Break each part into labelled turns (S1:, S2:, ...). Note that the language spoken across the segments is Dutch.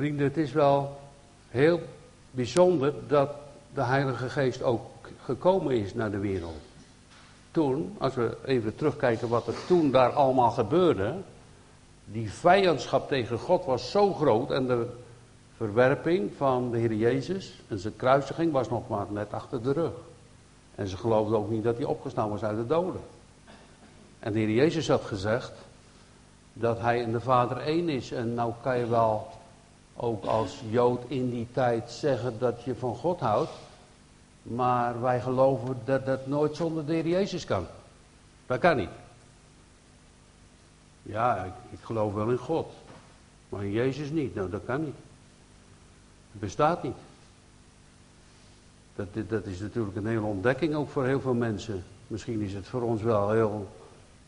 S1: Vrienden, het is wel heel bijzonder dat de Heilige Geest ook gekomen is naar de wereld. Toen, als we even terugkijken wat er toen daar allemaal gebeurde, die vijandschap tegen God was zo groot en de verwerping van de Heer Jezus en zijn kruisiging was nog maar net achter de rug. En ze geloofden ook niet dat hij opgestaan was uit de doden. En de Heer Jezus had gezegd dat hij en de Vader één is. En nou kan je wel ook als Jood in die tijd zeggen dat je van God houdt. Maar wij geloven dat dat nooit zonder de Jezus kan. Dat kan niet. Ja, ik, ik geloof wel in God. Maar in Jezus niet. Nou, dat kan niet. Het bestaat niet. Dat, dat is natuurlijk een hele ontdekking ook voor heel veel mensen. Misschien is het voor ons wel heel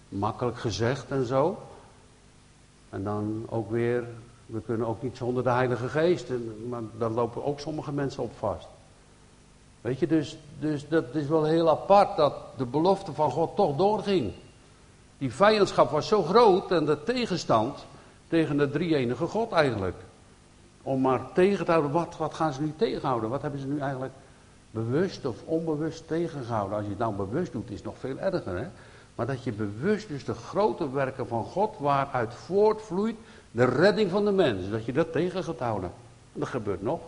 S1: makkelijk gezegd en zo. En dan ook weer, we kunnen ook niet zonder de Heilige Geest. En, maar dan lopen ook sommige mensen op vast. Weet je, dus, dus dat is wel heel apart dat de belofte van God toch doorging. Die vijandschap was zo groot en de tegenstand tegen de drie-enige God eigenlijk. Om maar tegen te houden, wat, wat gaan ze nu tegenhouden? Wat hebben ze nu eigenlijk bewust of onbewust tegengehouden? Als je het nou bewust doet, is het nog veel erger. Hè? Maar dat je bewust dus de grote werken van God, waaruit voortvloeit de redding van de mens, dat je dat tegen gaat houden. En dat gebeurt nog.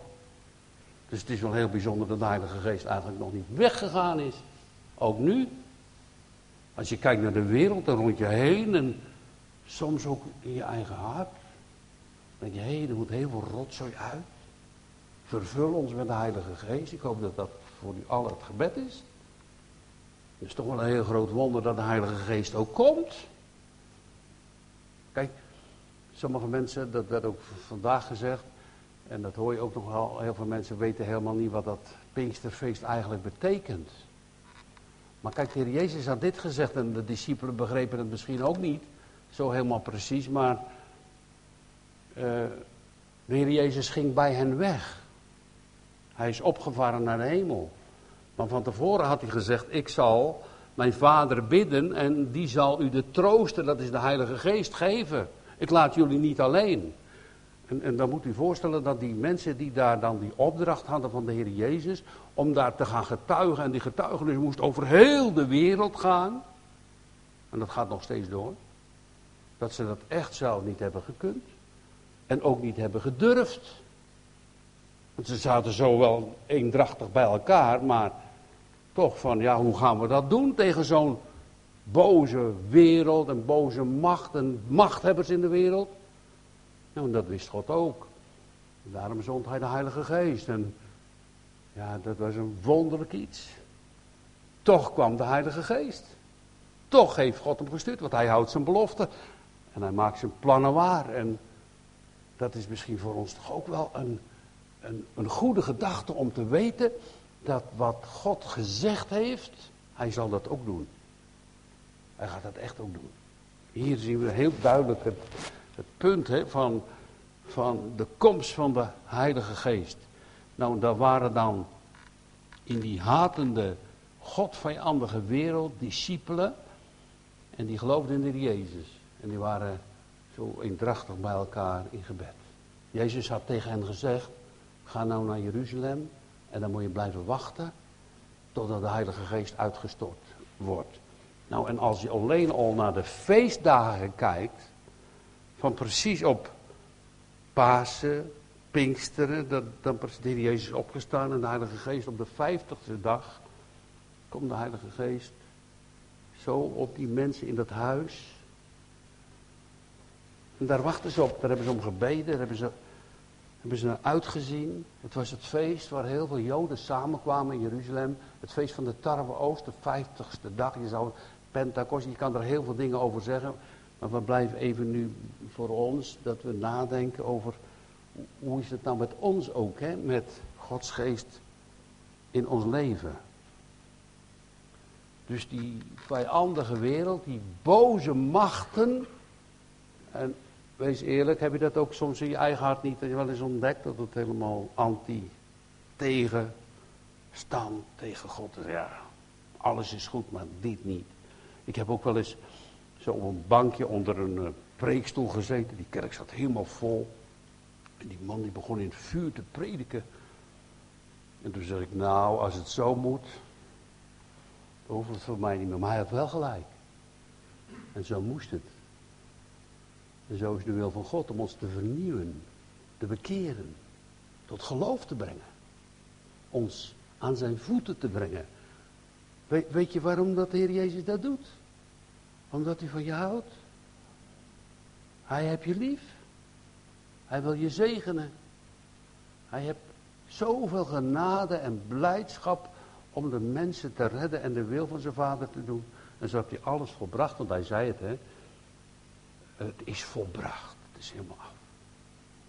S1: Dus het is wel heel bijzonder dat de Heilige Geest eigenlijk nog niet weggegaan is. Ook nu. Als je kijkt naar de wereld en rond je heen en soms ook in je eigen hart. Dan denk je, hé, er moet heel veel rotzooi uit. Vervul ons met de Heilige Geest. Ik hoop dat dat voor u allen het gebed is. Het is toch wel een heel groot wonder dat de Heilige Geest ook komt. Kijk, sommige mensen, dat werd ook vandaag gezegd, en dat hoor je ook nog wel, heel veel mensen weten helemaal niet wat dat Pinksterfeest eigenlijk betekent. Maar kijk, de Heer Jezus had dit gezegd en de discipelen begrepen het misschien ook niet, zo helemaal precies, maar uh, de Heer Jezus ging bij hen weg. Hij is opgevaren naar de hemel. Maar van tevoren had hij gezegd, ik zal mijn vader bidden en die zal u de troosten, dat is de Heilige Geest, geven. Ik laat jullie niet alleen. En, en, dan moet u voorstellen dat die mensen die daar dan die opdracht hadden van de Heer Jezus, om daar te gaan getuigen, en die getuigenis moest over heel de wereld gaan, en dat gaat nog steeds door, dat ze dat echt zelf niet hebben gekund, en ook niet hebben gedurfd. Want ze zaten zo wel eendrachtig bij elkaar, maar toch van, ja, hoe gaan we dat doen tegen zo'n boze wereld en boze macht en machthebbers in de wereld? Nou, dat wist God ook. Daarom zond hij de Heilige Geest. En ja, dat was een wonderlijk iets. Toch kwam de Heilige Geest. Toch heeft God hem gestuurd, want hij houdt zijn belofte. En hij maakt zijn plannen waar. En dat is misschien voor ons toch ook wel een, een, een goede gedachte om te weten dat wat God gezegd heeft, hij zal dat ook doen. Hij gaat dat echt ook doen. Hier zien we heel duidelijk het, punt van, van de komst van de Heilige Geest. Nou, daar waren dan in die hatende, godvijandige wereld discipelen. En die geloofden in de Jezus. En die waren zo eendrachtig bij elkaar in gebed. Jezus had tegen hen gezegd, ga nou naar Jeruzalem en dan moet je blijven wachten totdat de Heilige Geest uitgestort wordt. Nou, en als je alleen al naar de feestdagen kijkt, van precies op Pasen, Pinksteren, dat, dan is de Jezus opgestaan en de Heilige Geest op de vijftigste dag komt de Heilige Geest zo op die mensen in dat huis. En daar wachten ze op, daar hebben ze om gebeden, daar hebben ze hebben ze naar uitgezien. Het was het feest waar heel veel Joden samenkwamen in Jeruzalem. Het feest van de Tarwe Oost, de vijftigste dag. Je zou Pentecost, je kan er heel veel dingen over zeggen. Maar we blijven even nu voor ons dat we nadenken over hoe is het nou met ons ook, hè? met Gods geest in ons leven. Dus die vijandige wereld, die boze machten. En wees eerlijk, heb je dat ook soms in je eigen hart niet? Dat je wel eens ontdekt dat het helemaal anti, tegen, stand, tegen God is. Ja, alles is goed, maar dit niet. Ik heb ook wel eens zo op een bankje onder een uh, preekstoel gezeten. Die kerk zat helemaal vol. En die man die begon in het vuur te prediken. En toen zei ik, nou, als het zo moet, dan hoeft het voor mij niet meer. Maar hij had wel gelijk. En zo moest het. En zo is de wil van God om ons te vernieuwen, te bekeren, tot geloof te brengen. Ons aan zijn voeten te brengen. Weet, je waarom dat de Heer Jezus dat doet? Omdat hij van je houdt. Hij heeft je lief. Hij wil je zegenen. Hij heeft zoveel genade en blijdschap om de mensen te redden en de wil van zijn vader te doen. En zo heeft hij alles volbracht, want hij zei het, hè. Het is volbracht. Het is helemaal af.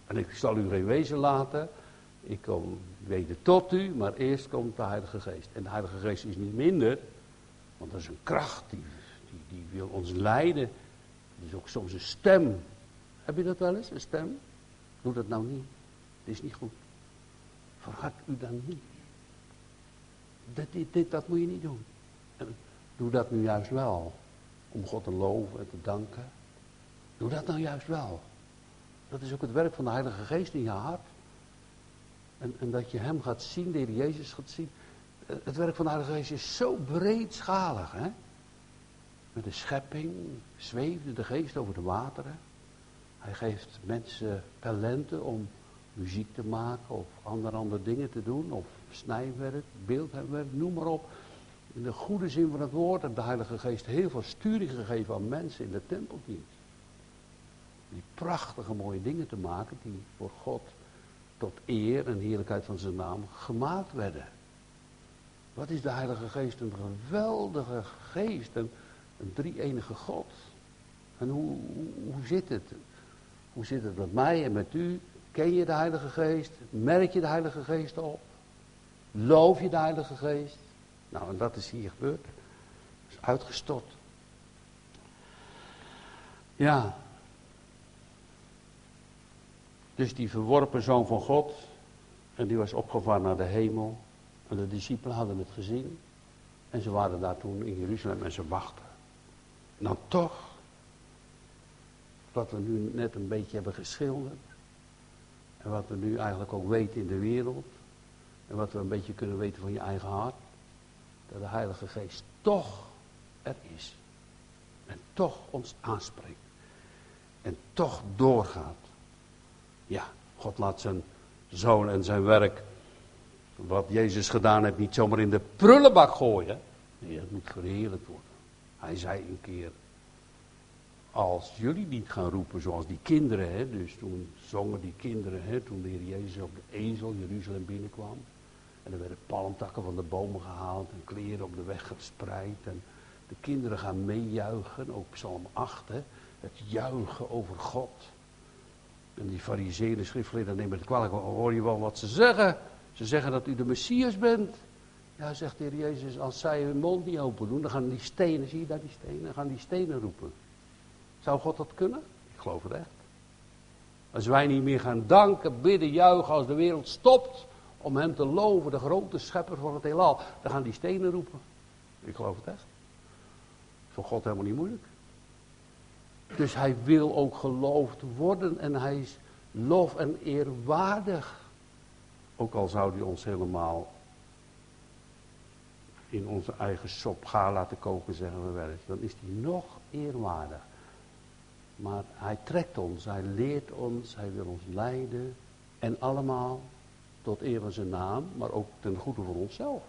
S1: En ik zal u geen wezen laten. Ik kom weder tot u, maar eerst komt de Heilige Geest. En de Heilige Geest is niet minder, want dat is een kracht die, die, die wil ons leiden. Het is ook soms een stem. Heb je dat wel eens, een stem? Doe dat nou niet. Het is niet goed. Verhard u dan niet. Dat, dit, dit, dat moet je niet doen. En doe dat nu juist wel. Om God te loven en te danken. Doe dat nou juist wel. Dat is ook het werk van de Heilige Geest in je hart. En, en dat je hem gaat zien, de Jezus gaat zien. Het werk van de Heilige Geest is zo breedschalig. Hè? Met de schepping zweefde de geest over de wateren. Hij geeft mensen talenten om muziek te maken of andere, andere dingen te doen. Of snijwerk, beeldwerk, noem maar op. In de goede zin van het woord heeft de Heilige Geest heel veel sturing gegeven aan mensen in de tempeldienst. Die prachtige mooie dingen te maken die voor God tot eer en heerlijkheid van zijn naam gemaakt werden. Wat is de Heilige Geest? Een geweldige geest, een, een drie-enige God. En hoe, hoe, zit het? Hoe zit het met mij en met u? Ken je de Heilige Geest? Merk je de Heilige Geest op? Loof je de Heilige Geest? Nou, en dat is hier gebeurd. is uitgestort. Ja. Dus die verworpen zoon van God. En die was opgevaren naar de hemel. En de discipelen hadden het gezien. En ze waren daar toen in Jeruzalem en ze wachten. Nou toch, wat we nu net een beetje hebben geschilderd. En wat we nu eigenlijk ook weten in de wereld. En wat we een beetje kunnen weten van je eigen hart. Dat de Heilige Geest toch er is. En toch ons aanspreekt. En toch doorgaat. Ja, God laat zijn zoon en zijn werk. Wat Jezus gedaan heeft, niet zomaar in de prullenbak gooien. Nee, het moet verheerlijkt worden. Hij zei een keer. Als jullie niet gaan roepen zoals die kinderen, hè, dus toen zongen die kinderen, hè, toen de Heer Jezus op de ezel Jeruzalem binnenkwam. En er werden palmtakken van de bomen gehaald en kleren op de weg gespreid. En de kinderen gaan meejuichen, ook Psalm 8, hè, het juichen over God. En die fariseeën, de nemen het kwalijk, hoor je wel wat ze zeggen? Ze zeggen dat u de Messias bent. Ja, zegt de Heer Jezus, als zij hun mond niet open doen, dan gaan die stenen, zie je daar die stenen, dan gaan die stenen roepen. Zou God dat kunnen? Ik geloof het echt. Als wij niet meer gaan danken, bidden, juichen als de wereld stopt om hem te loven, de grote schepper van het heelal, dan gaan die stenen roepen. Ik geloof het echt. Voor God helemaal niet moeilijk. Dus hij wil ook geloofd worden en hij is lof en eerwaardig. Ook al zou hij ons helemaal in onze eigen sop gaan laten koken, zeggen we wel eens. Dan is hij nog eerwaardig. Maar hij trekt ons, hij leert ons, hij wil ons leiden. En allemaal tot eer van zijn naam, maar ook ten goede voor onszelf.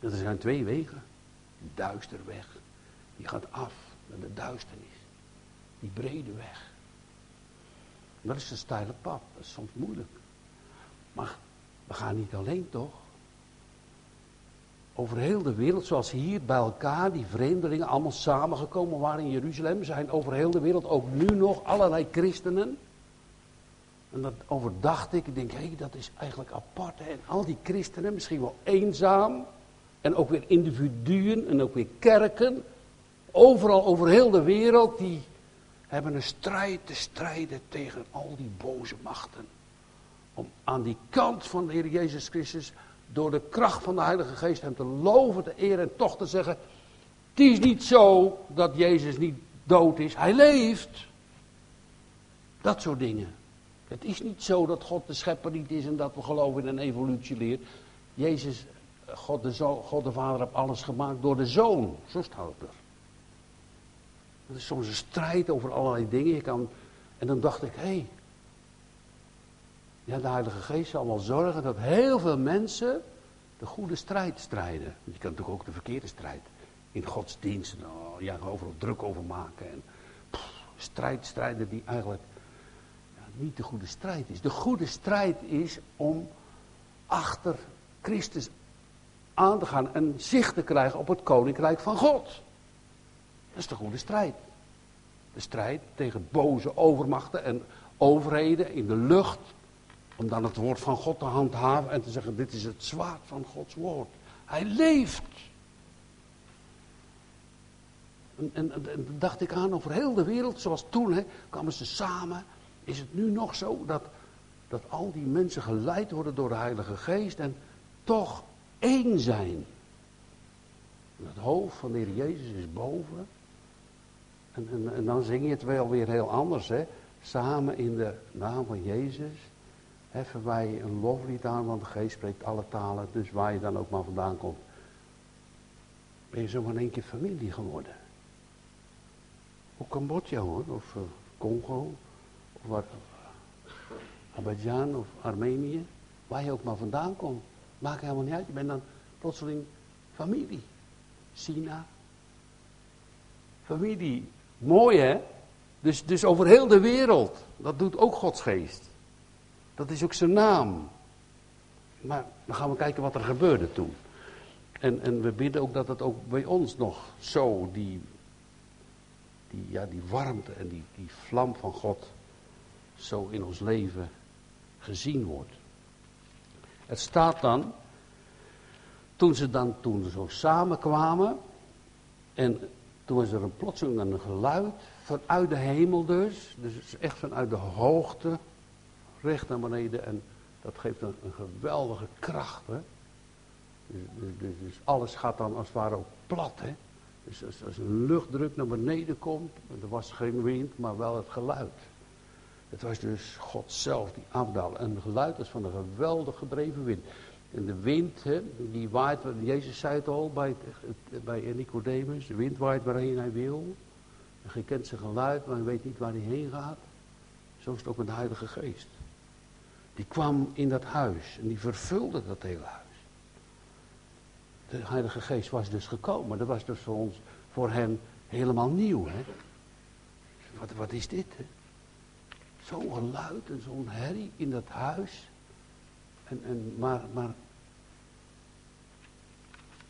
S1: er zijn twee wegen. Duister weg, die gaat af naar de duisternis. Die brede weg. Dat is een steile pad, dat is soms moeilijk. Maar we gaan niet alleen toch? Over heel de wereld, zoals hier bij elkaar, die vreemdelingen allemaal samengekomen waren in Jeruzalem, zijn over heel de wereld ook nu nog allerlei christenen. En dat overdacht ik. Ik denk, hé, dat is eigenlijk apart. Hè? En al die christenen, misschien wel eenzaam. En ook weer individuen en ook weer kerken. Overal over heel de wereld. Die hebben een strijd te strijden tegen al die boze machten. Om aan die kant van de Heer Jezus Christus. Door de kracht van de Heilige Geest hem te loven, te eren en toch te zeggen. Het is niet zo dat Jezus niet dood is. Hij leeft. Dat soort dingen. Het is niet zo dat God de schepper niet is en dat we geloven in een evolutieleer. Jezus, God de, Zoon, God de Vader heeft alles gemaakt door de Zoon. Zo het. Het is soms een strijd over allerlei dingen. Je kan, en dan dacht ik, hé, hey, ja, de Heilige Geest zal wel zorgen dat heel veel mensen de goede strijd strijden. Je kan natuurlijk ook de verkeerde strijd in godsdienst, nou, ja, overal druk over maken. En strijd strijden die eigenlijk ja, niet de goede strijd is. De goede strijd is om achter Christus aan te gaan en zicht te krijgen op het koninkrijk van God. Dat is de goede strijd. De strijd tegen boze overmachten en overheden in de lucht. Om dan het woord van God te handhaven en te zeggen: Dit is het zwaard van Gods woord. Hij leeft. En, en, dacht ik aan over heel de wereld, zoals toen, hè, kwamen ze samen. Is het nu nog zo dat, dat al die mensen geleid worden door de Heilige Geest en toch één zijn? Het hoofd van de Heer Jezus is boven. En, en, dan zing je het wel weer heel anders, hè. Samen in de naam van Jezus heffen wij een loflied aan, want de geest spreekt alle talen. Dus waar je dan ook maar vandaan komt, ben je zomaar in één keer familie geworden. Of Cambodja hoor, of uh, Congo, of wat, Abidjan of Armenië, waar je ook maar vandaan komt. Maakt helemaal niet uit, je bent dan plotseling familie. China. Familie, mooi hè? Dus, dus over heel de wereld, dat doet ook Gods geest. Dat is ook zijn naam. Maar dan gaan we kijken wat er gebeurde toen. En, en we bidden ook dat het ook bij ons nog zo, die, die, ja, die warmte en die, die vlam van God, zo in ons leven gezien wordt. Het staat dan, toen ze dan toen zo samenkwamen, en toen was er een plotseling een geluid, vanuit de hemel dus, dus echt vanuit de hoogte, recht naar beneden. En dat geeft een, geweldige kracht. Hè? Dus, dus, dus, dus, alles gaat dan als het ware ook plat. Hè? Dus als, als een luchtdruk naar beneden komt, er was geen wind, maar wel het geluid. Het was dus God zelf die afdaalde. En het geluid was van een geweldig gedreven wind. En de wind, hè, die waait, Jezus zei het al bij, bij Nicodemus, de wind waait waarheen hij wil. En je kent zijn geluid, maar je weet niet waar hij heen gaat. Zo is het ook met de Heilige Geest. Die kwam in dat huis en die vervulde dat hele huis. De Heilige Geest was dus gekomen. Dat was dus voor ons, voor hen helemaal nieuw. Hè? Wat, wat is dit? Zo'n geluid en zo'n herrie in dat huis. En, en, maar, maar,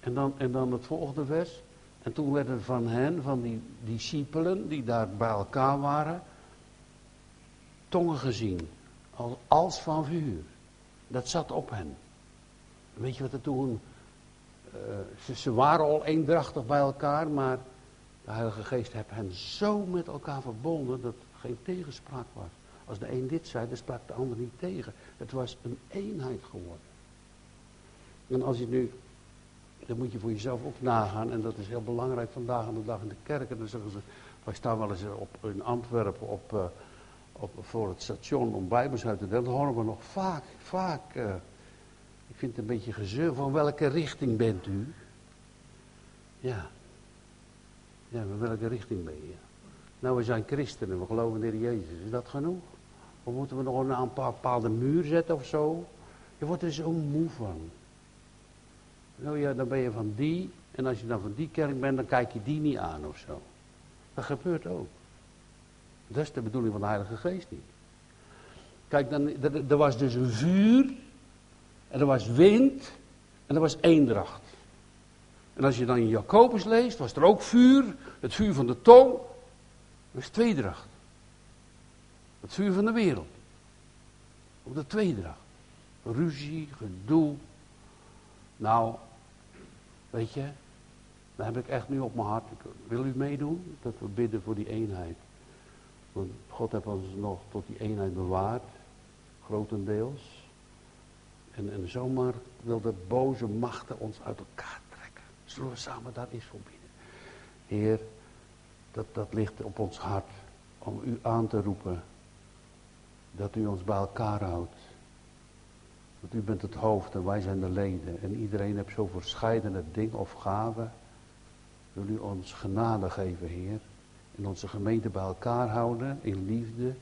S1: en, dan, en dan het volgende vers. En toen werden van hen, van die discipelen die daar bij elkaar waren, tongen gezien als van vuur. Dat zat op hen. Weet je wat er toen. Uh, ze, ze, waren al eendrachtig bij elkaar, maar de Heilige Geest heeft hen zo met elkaar verbonden dat geen tegenspraak was. Als de een dit zei, dan sprak de ander niet tegen. Het was een eenheid geworden. En als je nu, dan moet je voor jezelf ook nagaan, en dat is heel belangrijk vandaag aan de dag in de kerk. En dan zeggen ze, wij staan wel eens op, in Antwerpen op. Uh, op, voor het station om bijbels uit te delen, horen we nog vaak, vaak, uh, ik vind het een beetje gezeur, van welke richting bent u? Ja. Ja, van welke richting ben je? Nou, we zijn christenen, we geloven in Jezus. Is dat genoeg? Of moeten we nog een, een bepaalde muur zetten of zo? Je wordt er zo moe van. Nou ja, dan ben je van die, en als je dan van die kerk bent, dan kijk je die niet aan of zo. Dat gebeurt ook. Dat is de bedoeling van de Heilige Geest niet. Kijk, dan, er, er was dus een vuur. En er was wind. En er was eendracht. En als je dan in Jacobus leest, was er ook vuur. Het vuur van de tong. Dat was tweedracht. Het vuur van de wereld. Op de tweedracht. Ruzie, gedoe. Nou, weet je, dan heb ik echt nu op mijn hart. Wil u meedoen? Dat we bidden voor die eenheid. Want God heeft ons nog tot die eenheid bewaard, grotendeels. En, en zomaar wil de boze machten ons uit elkaar trekken. Zullen we samen daar eens voor bidden? Heer, dat, dat ligt op ons hart om u aan te roepen. dat u ons bij elkaar houdt. Want u bent het hoofd en wij zijn de leden. En iedereen heeft zo verscheidene dingen of gaven. Wil u ons genade geven, Heer. In onze gemeente bij elkaar houden. In liefde,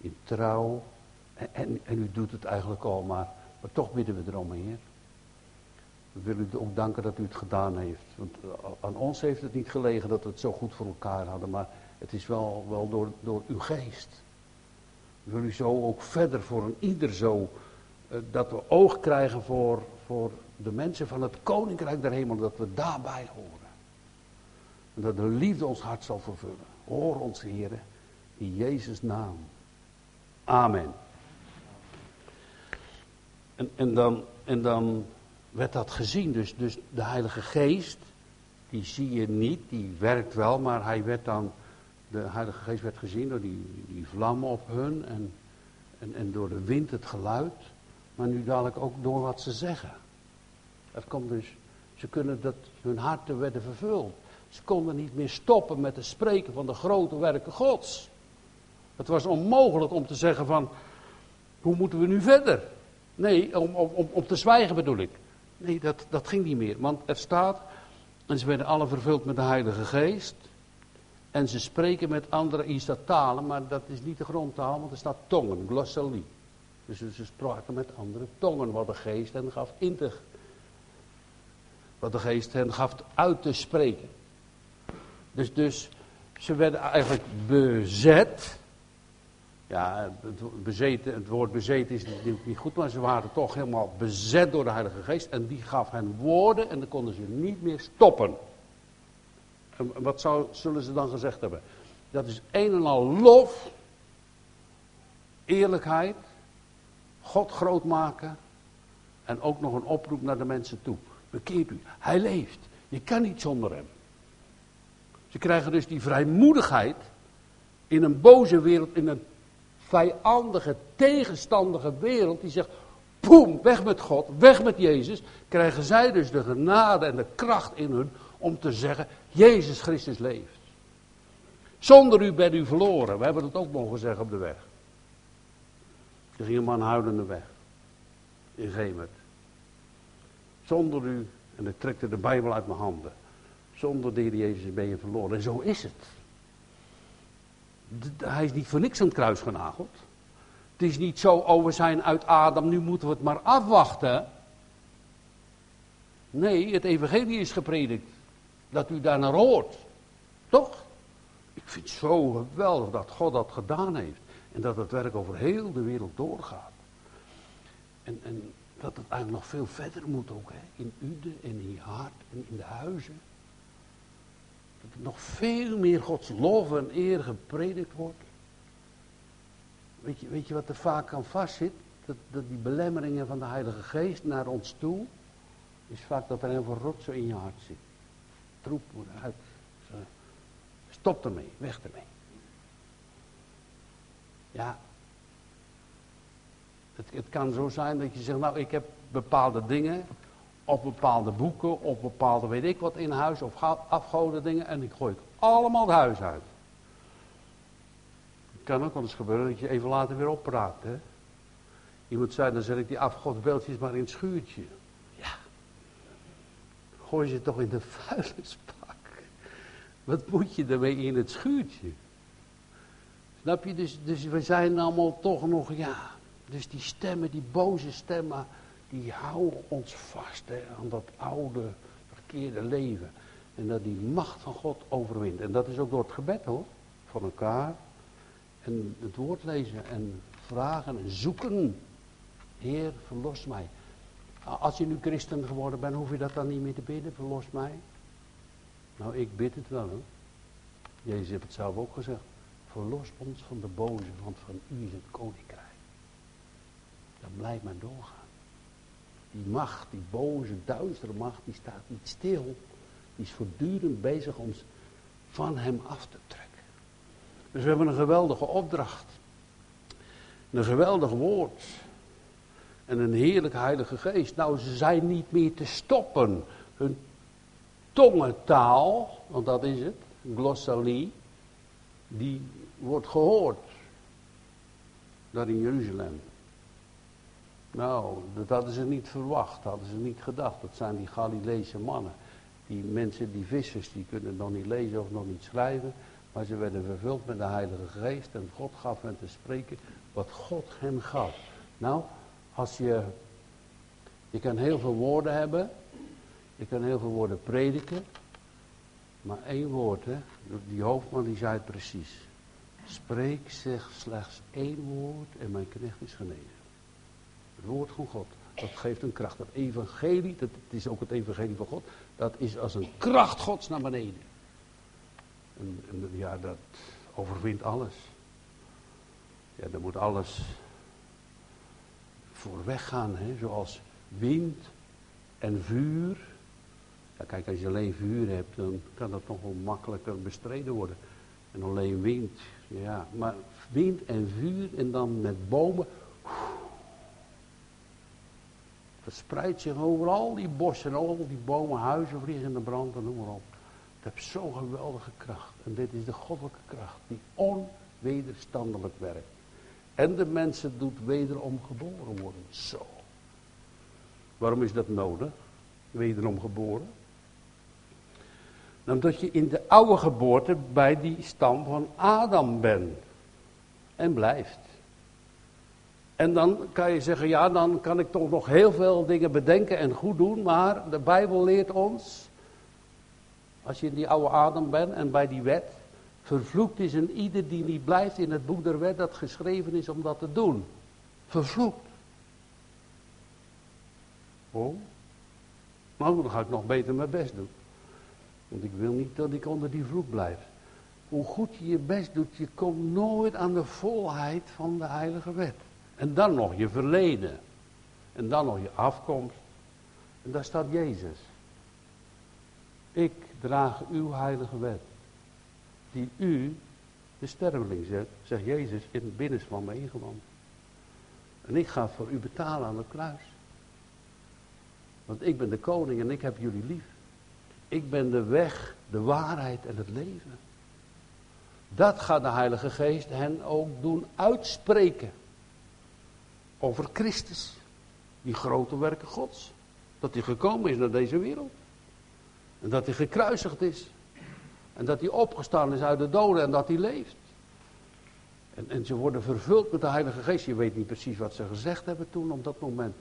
S1: in trouw. En, en, en u doet het eigenlijk al, maar, maar toch bidden we erom, Heer. We willen u ook danken dat u het gedaan heeft. Want eh, aan ons heeft het niet gelegen dat we het zo goed voor elkaar hadden. Maar het is wel, wel door, door uw geest. We u zo ook verder voor een ieder zo. Eh, dat we oog krijgen voor, voor de mensen van het koninkrijk der hemel. Dat we daarbij horen. En dat de liefde ons hart zal vervullen. Hoor ons, heren. In Jezus' naam. Amen. En, en, dan, en dan werd dat gezien. Dus, dus de Heilige Geest, die zie je niet, die werkt wel, maar hij werd dan, de Heilige Geest werd gezien door die, die vlammen op hun en, en, en door de wind het geluid, maar nu dadelijk ook door wat ze zeggen. Dat komt dus, ze kunnen dat, hun harten werden vervuld. Ze konden niet meer stoppen met te spreken van de grote werken Gods. Het was onmogelijk om te zeggen van, hoe moeten we nu verder? Nee, om, om, om te zwijgen bedoel ik. Nee, dat, dat ging niet meer. Want er staat, en ze werden alle vervuld met de Heilige Geest. En ze spreken met andere is talen, maar dat is niet de grondtaal, want er staat tongen, glossalie. Dus ze spraken met andere tongen, wat de geest hen gaf in te... Wat de geest hen gaf uit te spreken. Dus, dus ze werden eigenlijk bezet ja, het, bezeten, het woord bezeten is natuurlijk niet goed, maar ze waren toch helemaal bezet door de Heilige Geest. En die gaf hen woorden en dan konden ze niet meer stoppen. En wat zou, zullen ze dan gezegd hebben? Dat is een en al lof, eerlijkheid, God groot maken en ook nog een oproep naar de mensen toe. Bekeert u, hij leeft. Je kan niet zonder hem. Ze krijgen dus die vrijmoedigheid in een boze wereld, in een vijandige, tegenstandige wereld die zegt, poem, weg met God, weg met Jezus, krijgen zij dus de genade en de kracht in hun om te zeggen, Jezus Christus leeft. Zonder u bent u verloren. We hebben het ook mogen zeggen op de weg. Ging een huilende weg. In Gemert. Zonder u, en ik trekte de Bijbel uit mijn handen. Zonder de Heer Jezus ben je verloren. En zo is het hij is niet voor niks aan het kruis genageld. Het is niet zo, oh we zijn uit Adam, nu moeten we het maar afwachten. Nee, het evangelie is gepredikt. Dat u daar naar hoort. Toch? Ik vind het zo geweldig dat God dat gedaan heeft. En dat het werk over heel de wereld doorgaat. En, en dat het eigenlijk nog veel verder moet ook. Hè? In Ude en in je hart en in de huizen. Dat er nog veel meer Gods lof en eer gepredikt wordt. Weet je, weet je wat er vaak aan vastzit? Dat, dat die belemmeringen van de Heilige Geest naar ons toe, is vaak dat er heel veel rotzooi in je hart zit. Troep moet uit. Stop ermee, weg ermee. Ja, het, het kan zo zijn dat je zegt, nou ik heb bepaalde dingen, of bepaalde boeken, of bepaalde weet ik wat in huis, of afgoden dingen, en ik gooi het allemaal het huis uit. Het kan ook wel eens gebeuren dat je even later weer oppraat. Hè? Iemand zei, dan zet ik die afgodsbeeldjes maar in het schuurtje. Ja. Gooi ze toch in de vuilnisbak. Wat moet je ermee in het schuurtje? Dus, dus we zijn allemaal toch nog, ja. Dus die stemmen, die boze stemmen die houden ons vast aan dat oude, verkeerde leven. En dat die macht van God overwint. En dat is ook door het gebed hoor, van elkaar. En het woord lezen en vragen en zoeken. Heer, verlos mij. Als je nu christen geworden bent, hoef je dat dan niet meer te bidden, verlos mij. Nou, ik bid het wel hoor. Jezus heeft het zelf ook gezegd. Verlos ons van de boze, want van u het koninkrijk. Dat blijft maar doorgaan. Die macht, die boze, duistere macht, die staat niet stil. Die is voortdurend bezig ons van hem af te trekken. Dus we hebben een geweldige opdracht. Een geweldig woord. En een heerlijke heilige geest. Nou, ze zijn niet meer te stoppen. Hun tongentaal, want dat is het, glossalie, die wordt gehoord. daar in Jeruzalem. Nou, dat hadden ze niet verwacht, hadden ze niet gedacht. Dat zijn die Galileese mannen. Die mensen, die vissers, die kunnen nog niet lezen of nog niet schrijven. Maar ze werden vervuld met de Heilige Geest. En God gaf hen te spreken wat God hen gaf. Nou, als je. Je kan heel veel woorden hebben. Je kan heel veel woorden prediken. Maar één woord, hè. Die hoofdman die zei het precies. Spreek zeg slechts één woord en mijn knecht is genezen. Het woord van God. Dat geeft een kracht. Dat evangelie, dat is ook het evangelie van God. Dat is als een kracht Gods naar beneden. En, ja, dat overwint alles. Ja, dan moet alles voor weggaan. Hè? Zoals wind en vuur. Ja, kijk, als je alleen vuur hebt, dan kan dat nog wel makkelijker bestreden worden. En alleen wind, ja. Maar wind en vuur en dan met bomen. Verspreidt zich overal die bossen, al die bomen, huizen vliegen in de brand en noem maar op. Het heeft zo'n geweldige kracht. En dit is de goddelijke kracht die onwederstandelijk werkt. En de mensen doet wederom geboren worden. Zo. Waarom is dat nodig? Wederom geboren? Omdat je in de oude geboorte bij die stam van Adam bent. En blijft. En dan kan je zeggen, ja, dan kan ik toch nog heel veel dingen bedenken en goed doen. Maar de Bijbel leert ons, als je in die oude Adam bent en bij die wet, vervloekt is een ieder die niet blijft in het boek der wet dat geschreven is om dat te doen. Vervloekt. Oh, nou dan ga ik nog beter mijn best doen. Want ik wil niet dat ik onder die vloek blijf. Hoe goed je je best doet, je komt nooit aan de volheid van de heilige wet. En dan nog je verleden. En dan nog je afkomst. En daar staat Jezus. Ik draag uw heilige wet. Die u, de sterveling, zet, zegt Jezus, in het binnenste van me ingewand. En ik ga voor u betalen aan het kruis. Want ik ben de koning en ik heb jullie lief. Ik ben de weg, de waarheid en het leven. Dat gaat de Heilige Geest hen ook doen uitspreken. Over Christus. Die grote werken Gods. Dat hij gekomen is naar deze wereld. En dat hij gekruisigd is. En dat hij opgestaan is uit de doden en dat hij leeft. En, en ze worden vervuld met de Heilige Geest. Je weet niet precies wat ze gezegd hebben toen op dat moment.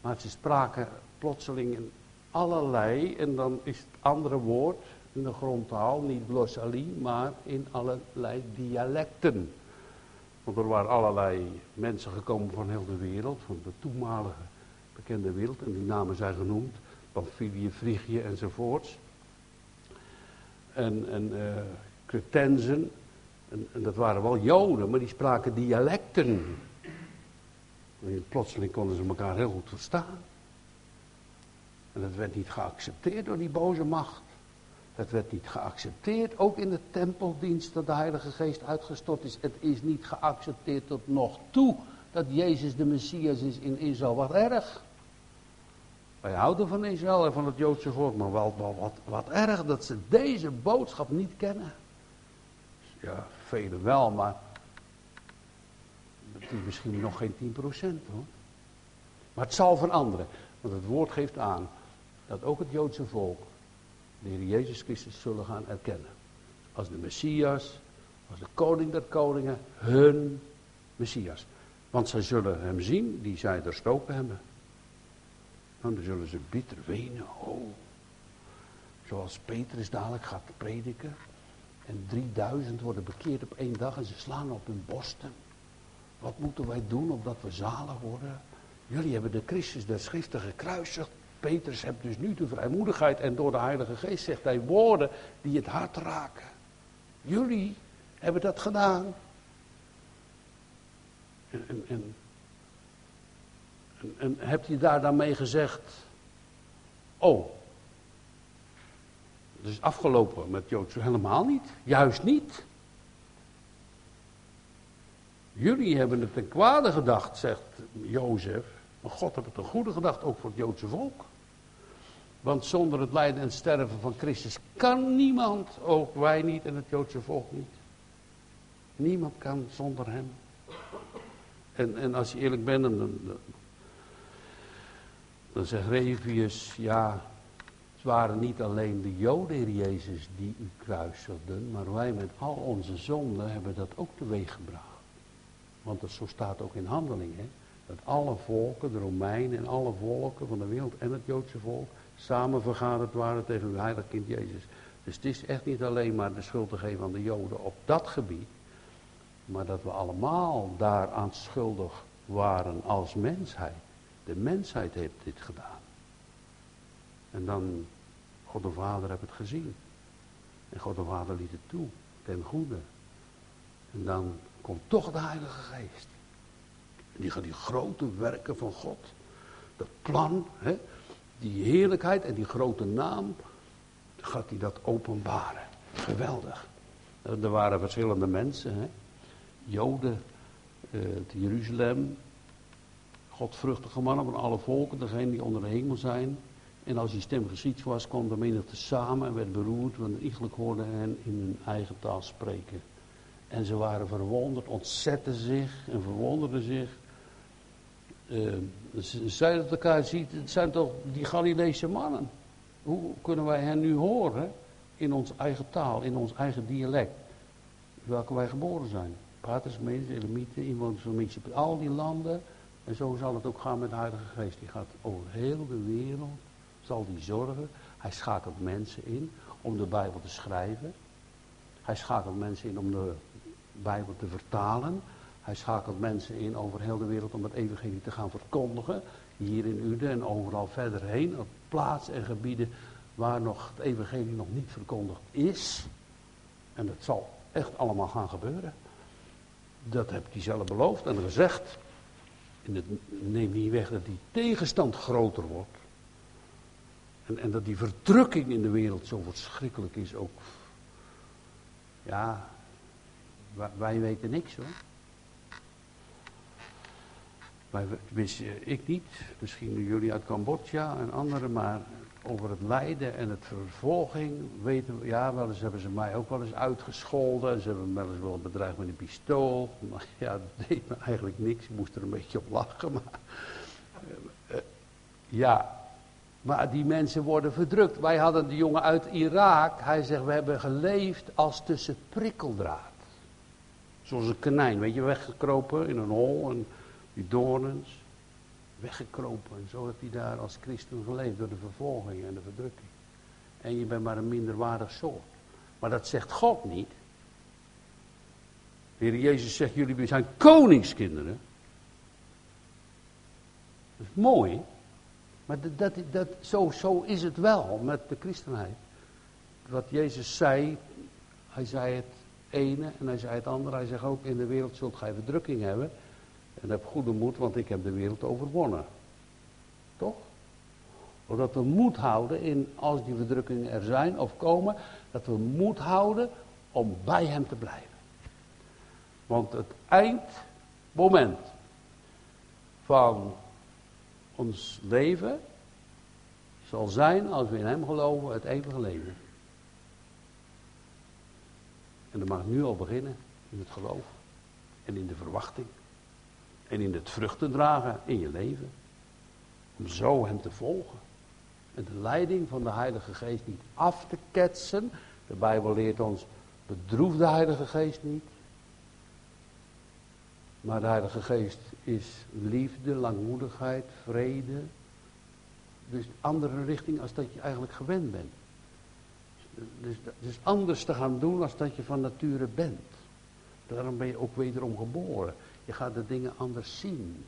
S1: Maar ze spraken plotseling in allerlei, en dan is het andere woord in de grondtaal, niet glossalie, maar in allerlei dialecten. Want er waren allerlei mensen gekomen van heel de wereld, van de toenmalige bekende wereld, en die namen zijn genoemd, Pamphylië, Frigië enzovoorts. En, en uh, Cretensen, en, en, dat waren wel Joden, maar die spraken dialecten. En plotseling konden ze elkaar heel goed verstaan. En dat werd niet geaccepteerd door die boze macht. Het werd niet geaccepteerd, ook in de tempeldienst dat de Heilige Geest uitgestort is. Het is niet geaccepteerd tot nog toe dat Jezus de Messias is in Israël. Wat erg. Wij houden van Israël en van het Joodse volk, maar wel, wat, wat erg dat ze deze boodschap niet kennen. Ja, velen wel, maar het is misschien nog geen 10% hoor. Maar het zal veranderen, want het woord geeft aan dat ook het Joodse volk de Heer Jezus Christus zullen gaan erkennen. Als de Messias, als de koning der koningen, hun Messias. Want zij zullen hem zien die zij er stoken hebben. En dan zullen ze bitter wenen. Oh. Zoals Petrus dadelijk gaat prediken. En 3000 worden bekeerd op één dag en ze slaan op hun borsten. Wat moeten wij doen opdat we zalig worden? Jullie hebben de Christus der schriften gekruisigd. Petrus hebt dus nu de vrijmoedigheid en door de Heilige Geest zegt hij woorden die het hart raken. Jullie hebben dat gedaan. En, en, en, hebt hij daar dan mee gezegd, oh, het is afgelopen met Joods helemaal niet, juist niet. Jullie hebben het ten kwade gedacht, zegt Jozef. Maar God heeft het een goede gedacht, ook voor het Joodse volk. Want zonder het lijden en sterven van Christus kan niemand, ook wij niet en het Joodse volk niet. Niemand kan zonder hem. En, en als je eerlijk bent, dan, dan, zegt Revius, ja, het waren niet alleen de Joden, Heer Jezus, die u kruisigden, maar wij met al onze zonden hebben dat ook teweeggebracht. Want dat, zo staat ook in handelingen, dat alle volken, de Romeinen en alle volken van de wereld en het Joodse volk, samen vergaderd waren tegen uw heilig kind Jezus. Dus het is echt niet alleen maar de schuld te geven aan de Joden op dat gebied, maar dat we allemaal daaraan schuldig waren als mensheid. De mensheid heeft dit gedaan. En dan, God de Vader heeft het gezien. En God de Vader liet het toe, ten goede. En dan komt toch de Heilige Geest. Die gaat die grote werken van God, dat plan, hè, die heerlijkheid en die grote naam, gaat hij dat openbaren. Geweldig. Er waren verschillende mensen, hè. Joden, eh, Jeruzalem, godvruchtige mannen van alle volken, degene die onder de hemel zijn. En als die stem geschied was, kwam de menigte samen en werd beroerd, want iegelijk hoorde hen in hun eigen taal spreken. En ze waren verwonderd, ontzetten zich en verwonderden zich. Uh, zeiden tot elkaar, ziet, het zijn toch die Galileese mannen. Hoe kunnen wij hen nu horen in onze eigen taal, in ons eigen dialect, welke wij geboren zijn? Paters, mensen, Elamieten, inwoners van Mississippi, al die landen. En zo zal het ook gaan met de Heilige Geest. Die gaat over heel de wereld, zal die zorgen. Hij schakelt mensen in om de Bijbel te schrijven. Hij schakelt mensen in om de Bijbel te vertalen. Hij schakelt mensen in over heel de wereld om het evangelie te gaan verkondigen. Hier in Uden en overal verder heen. Op plaatsen en gebieden waar nog het evangelie nog niet verkondigd is. En dat zal echt allemaal gaan gebeuren. Dat heb hij zelf beloofd en gezegd. En het neemt niet weg dat die tegenstand groter wordt. En, en dat die verdrukking in de wereld zo verschrikkelijk is ook. Ja, wij weten niks hoor. Wij, wisten ik niet, misschien jullie uit Cambodja en anderen, maar over het lijden en het vervolging weten we, ja, wel eens hebben ze mij ook wel eens uitgescholden. Ze hebben me wel eens wel bedreigd met een pistool. Maar ja, dat deed me eigenlijk niks. Ik moest er een beetje op lachen. Uh, uh, ja, maar die mensen worden verdrukt. Wij hadden de jongen uit Irak. Hij zegt, we hebben geleefd als tussen prikkeldraad. Zoals een konijn, weet je, weggekropen in een hol en die weggekropen. En zo heeft hij daar als christen geleefd door de vervolging en de verdrukking. En je bent maar een minderwaardig soort. Maar dat zegt God niet. De Heer Jezus zegt, jullie zijn koningskinderen. Dat is mooi. Maar dat, dat, zo, zo is het wel met de christenheid. Wat Jezus zei, hij zei het ene en hij zei het andere. Hij zegt ook, in de wereld zult gij verdrukking hebben. En heb goede moed, want ik heb de wereld overwonnen. Toch? Zodat we moed houden in, als die verdrukkingen er zijn of komen, dat we moed houden om bij hem te blijven. Want het eindmoment van ons leven zal zijn, als we in hem geloven, het eeuwige leven. En dat mag nu al beginnen in het geloof en in de verwachting. En in het vruchten dragen in je leven. Om zo hem te volgen. En de leiding van de Heilige Geest niet af te ketsen. De Bijbel leert ons, bedroef de Heilige Geest niet. Maar de Heilige Geest is liefde, langmoedigheid, vrede. Dus andere richting als dat je eigenlijk gewend bent. Dus, dus anders te gaan doen als dat je van nature bent. Daarom ben je ook wederom geboren. Je gaat de dingen anders zien.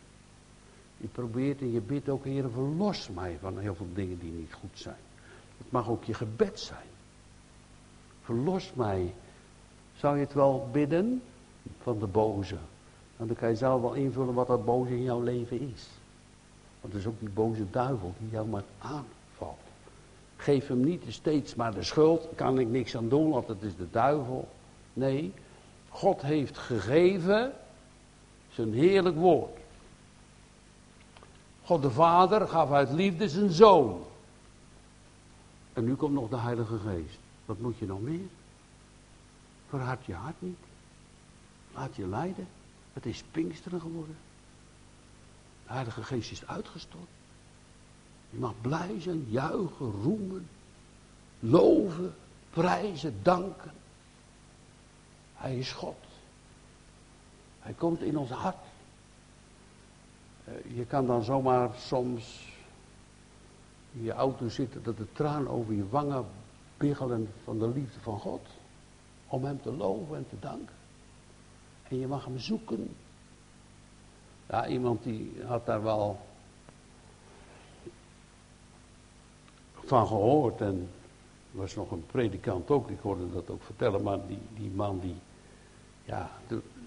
S1: Je probeert en je bidt ook, Heer, verlos mij van heel veel dingen die niet goed zijn. Het mag ook je gebed zijn. Verlos mij. Zou je het wel bidden van de boze? Dan kan je zelf wel invullen wat dat boze in jouw leven is. Want het is ook die boze duivel die jou maar aanvalt. Geef hem niet steeds maar de schuld. Kan ik niks aan doen, want het is de duivel. Nee, God heeft gegeven zijn heerlijk woord. God de Vader gaf uit liefde zijn zoon. En nu komt nog de Heilige Geest. Wat moet je nog meer? Verhard je hart niet. Laat je leiden. Het is Pinksteren geworden. De Heilige Geest is uitgestort. Je mag blij zijn, juichen, roemen, loven, prijzen, danken. Hij is God. Hij komt in ons hart. Eh, je kan dan zomaar soms in je auto zitten dat de traan over je wangen biggelen van de liefde van God. Om hem te loven en te danken. En je mag hem zoeken. Ja, iemand die had daar wel van gehoord en was nog een predikant ook, die hoorde dat ook vertellen, maar die, die man die, ja,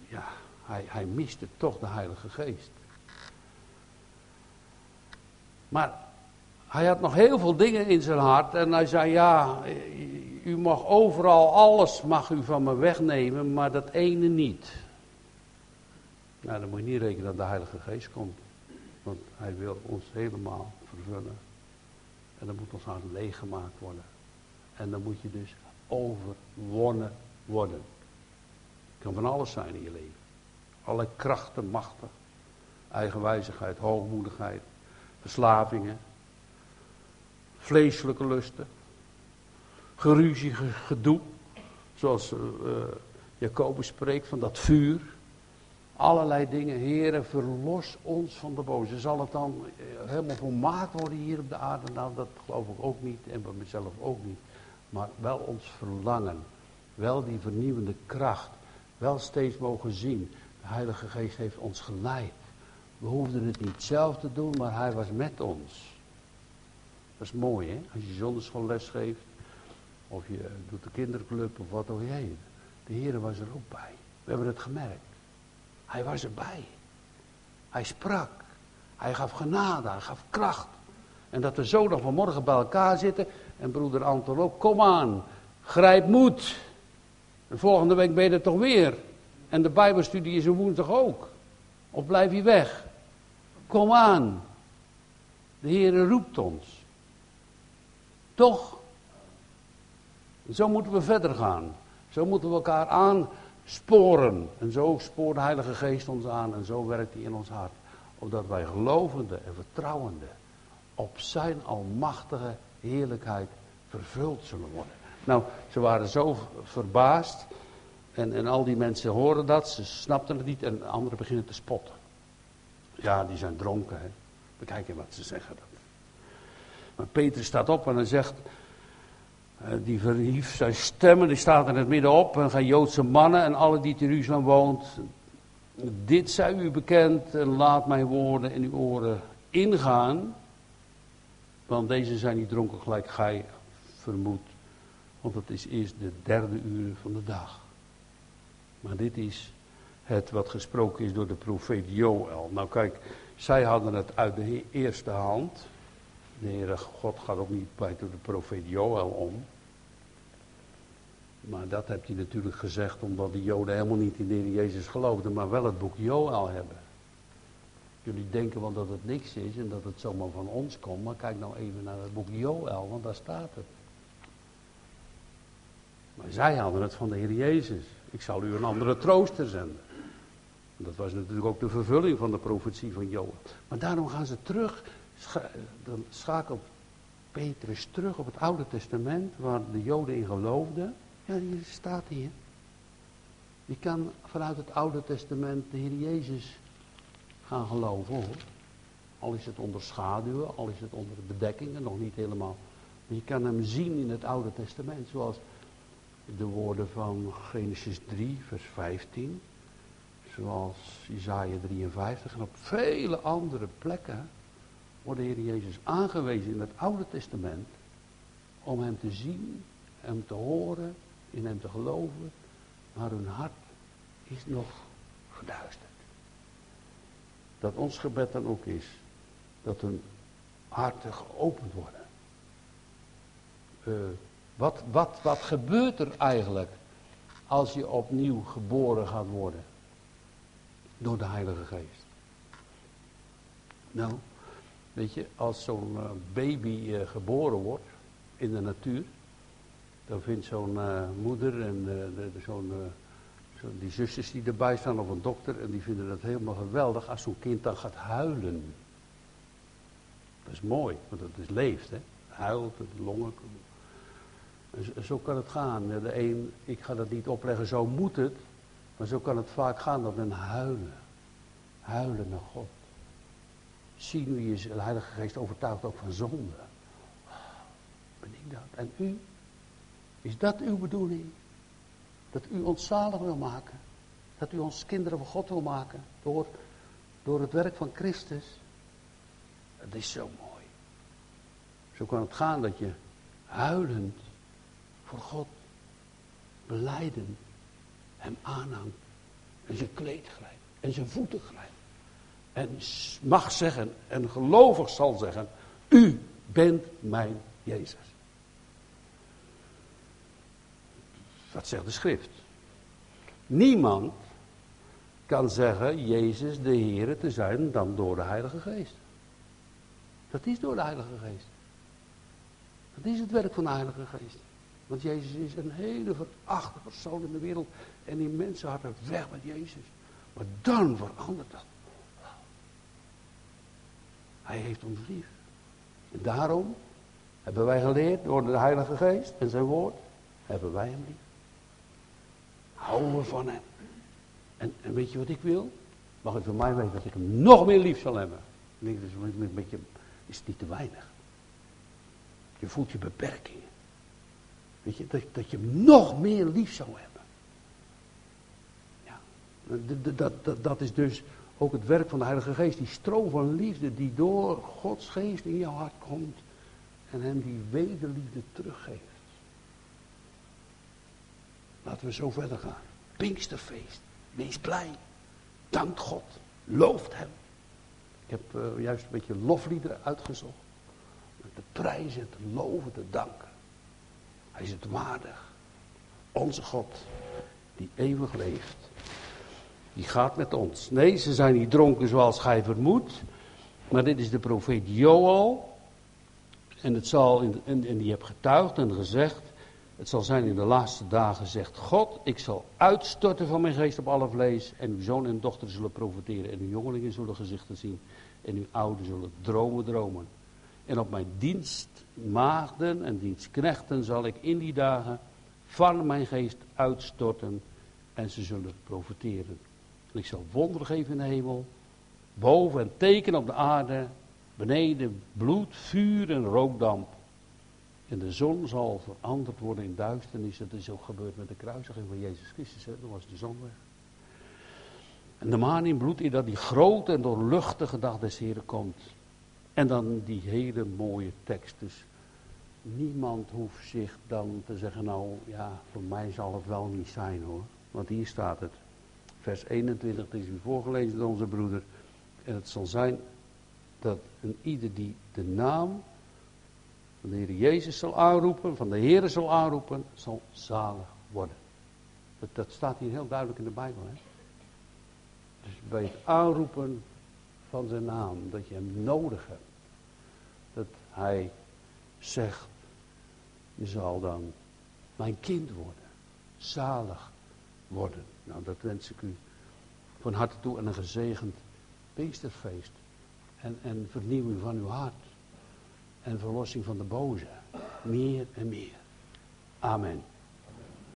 S1: ja hij, hij miste toch de Heilige Geest. Maar hij had nog heel veel dingen in zijn hart en hij zei, ja, u mag overal alles mag u van me wegnemen, maar dat ene niet. Nou, dan moet je niet rekenen dat de Heilige Geest komt, want hij wil ons helemaal vervullen. En dan moet ons hart leeggemaakt worden. En dan moet je dus overwonnen worden. Het kan van alles zijn in je leven. Alle krachten, machten, eigenwijzigheid, hoogmoedigheid, verslavingen, vleeselijke lusten, geruzie, gedoe. Zoals uh, Jacobus spreekt van dat vuur. Allerlei dingen. Heren, verlos ons van de boze. Zal het dan eh, helemaal volmaakt worden hier op de aarde? Nou, dat geloof ik ook niet en bij mezelf ook niet. Maar wel ons verlangen. Wel die vernieuwende kracht. Wel steeds mogen zien. De Heilige Geest heeft ons geleid. We hoefden het niet zelf te doen, maar Hij was met ons. Dat is mooi, hè? Als je zonderschoolles geeft. Of je doet de kinderclub of wat ook je. De Heer was er ook bij. We hebben het gemerkt. Hij was erbij. Hij sprak. Hij gaf genade. Hij gaf kracht. En dat we zo nog vanmorgen bij elkaar zitten. En broeder Anton ook. Kom aan. Grijp moed. En volgende week ben je er toch weer. En de Bijbelstudie is een woensdag ook. Of blijf je weg? Kom aan. De Heer roept ons. Toch? Zo moeten we verder gaan. Zo moeten we elkaar aansporen. En zo spoort de Heilige Geest ons aan. En zo werkt hij in ons hart. Opdat wij gelovende en vertrouwende op zijn almachtige heerlijkheid vervuld zullen worden. Nou, ze waren zo verbaasd. En, en al die mensen horen dat, ze snapten het niet en anderen beginnen te spotten. Ja, die zijn dronken. Hè. Bekijken wat ze zeggen. Maar Peter staat op en hij zegt, eh, die verhief zijn stemmen, die staat in het midden op. En gaan Joodse mannen en alle die in Jeruzalem woont. Dit zij u bekend en laat mijn woorden in uw oren ingaan. Want deze zijn niet dronken gelijk gij vermoedt. Want het is eerst de derde uur van de dag. Maar dit is het wat gesproken is door de profeet Joël. Nou kijk, zij hadden het uit de eerste hand. De Heere God gaat ook niet bij door de profeet Joël om. Maar dat hebt hij natuurlijk gezegd omdat de Joden helemaal niet in de Heer Jezus geloofden, maar wel het boek Joël hebben. Jullie denken wel dat het niks is en dat het zomaar van ons komt, maar kijk nou even naar het boek Joël, want daar staat het. Maar zij hadden het van de Heer Jezus. Ik zal u een andere trooster zenden. Dat was natuurlijk ook de vervulling van de profetie van Joël. Maar daarom gaan ze terug, dan schakelt Petrus terug op het Oude Testament, waar de Joden in geloofden. Ja, hier staat hier. Je kan vanuit het Oude Testament de Heer Jezus gaan geloven hoor. Al is het onder schaduwen, al is het onder bedekkingen, nog niet helemaal. Maar je kan hem zien in het Oude Testament, zoals de woorden van Genesis 3, vers 15. Zoals Isaiah 53 en op vele andere plekken wordt de Heer Jezus aangewezen in het Oude Testament om hem te zien, hem te horen, in hem te geloven, maar hun hart is nog geduisterd. Dat ons gebed dan ook is, dat hun harten geopend worden. Uh, wat, wat, wat gebeurt er eigenlijk als je opnieuw geboren gaat worden? Door de Heilige Geest. Nou, weet je, als zo'n uh, baby uh, geboren wordt in de natuur, dan vindt zo'n uh, moeder en zo'n die zusters die erbij staan of een dokter en die vinden het helemaal geweldig als zo'n kind dan gaat huilen. Dat is mooi, want het is leeft, hè. Huilt, de longen. Zo kan het gaan. De een, ik ga dat niet opleggen, zo moet het. Maar zo kan het vaak gaan dat men huilen. Huilen naar God. Zien hoe je de Heilige Geest overtuigt ook van zonde. Ben ik dat? En u? Is dat uw bedoeling? Dat u ons zalig wil maken? Dat u ons kinderen van God wil maken? Door, door het werk van Christus? Dat is zo mooi. Zo kan het gaan dat je huilend God, beleiden, hem aanhangt en zijn kleed grijpt en zijn voeten grijpt. En mag zeggen en gelovig zal zeggen, u bent mijn Jezus. Dat zegt de schrift. Niemand kan zeggen Jezus de Heer te zijn dan door de Heilige Geest. Dat is door de Heilige Geest. Dat is het werk van de Heilige Geest. Want Jezus is een hele verachte persoon in de wereld. En die mensen hadden weg met Jezus. Maar dan verandert dat. Hij heeft ons lief. En daarom hebben wij geleerd door de Heilige Geest en zijn woord, hebben wij hem lief. Houden we van hem. En, weet je wat ik wil? Mag ik van mij weten dat ik hem nog meer lief zal hebben? Ik denk, dat is een beetje, is niet te weinig. Je voelt je beperkingen. Weet je, dat, dat je hem nog meer lief zou hebben. Ja, dat, dat, dat is dus ook het werk van de Heilige Geest. Die stroom van liefde die door Gods geest in jouw hart komt. En hem die wederliefde teruggeeft. Laten we zo verder gaan. Pinksterfeest. Wees blij. Dank God. Looft hem. Ik heb uh, juist een beetje lofliederen uitgezocht. Te prijzen, te loven, te danken. Hij is het waardig. Onze God, die eeuwig leeft. Die gaat met ons. Nee, ze zijn niet dronken zoals gij vermoedt. Maar dit is de profeet Joel. En, het zal in, en, en die heeft getuigd en gezegd. Het zal zijn in de laatste dagen, zegt God, ik zal uitstorten van mijn geest op alle vlees. En uw zoon en dochter zullen profiteren. En uw jongelingen zullen gezichten zien. En uw ouderen zullen dromen dromen. En op mijn dienstmaagden en dienstknechten zal ik in die dagen van mijn geest uitstorten. En ze zullen profiteren. En ik zal wonderen geven in de hemel. Boven en teken op de aarde. Beneden bloed, vuur en rookdamp. En de zon zal veranderd worden in duisternis. Dat is ook gebeurd met de kruisiging van Jezus Christus. Hè? Dan was de zon weg. En de maan in bloed, dat die grote en doorluchtige dag des Heren komt. En dan die hele mooie tekst. Dus niemand hoeft zich dan te zeggen, nou ja, voor mij zal het wel niet zijn hoor. Want hier staat het. Vers 21 is u voorgelezen door onze broeder. En het zal zijn dat een ieder die de naam van de Heer Jezus zal aanroepen, van de Heer zal aanroepen, zal zalig worden. Dat, dat staat hier heel duidelijk in de Bijbel. Hè? Dus bij het aanroepen van zijn naam, dat je hem nodig hebt. Hij zegt, je zal dan mijn kind worden, zalig worden. Nou, dat wens ik u van harte toe en een gezegend Pinksterfeest. En, en vernieuwing van uw hart. En verlossing van de boze. Meer en meer. Amen.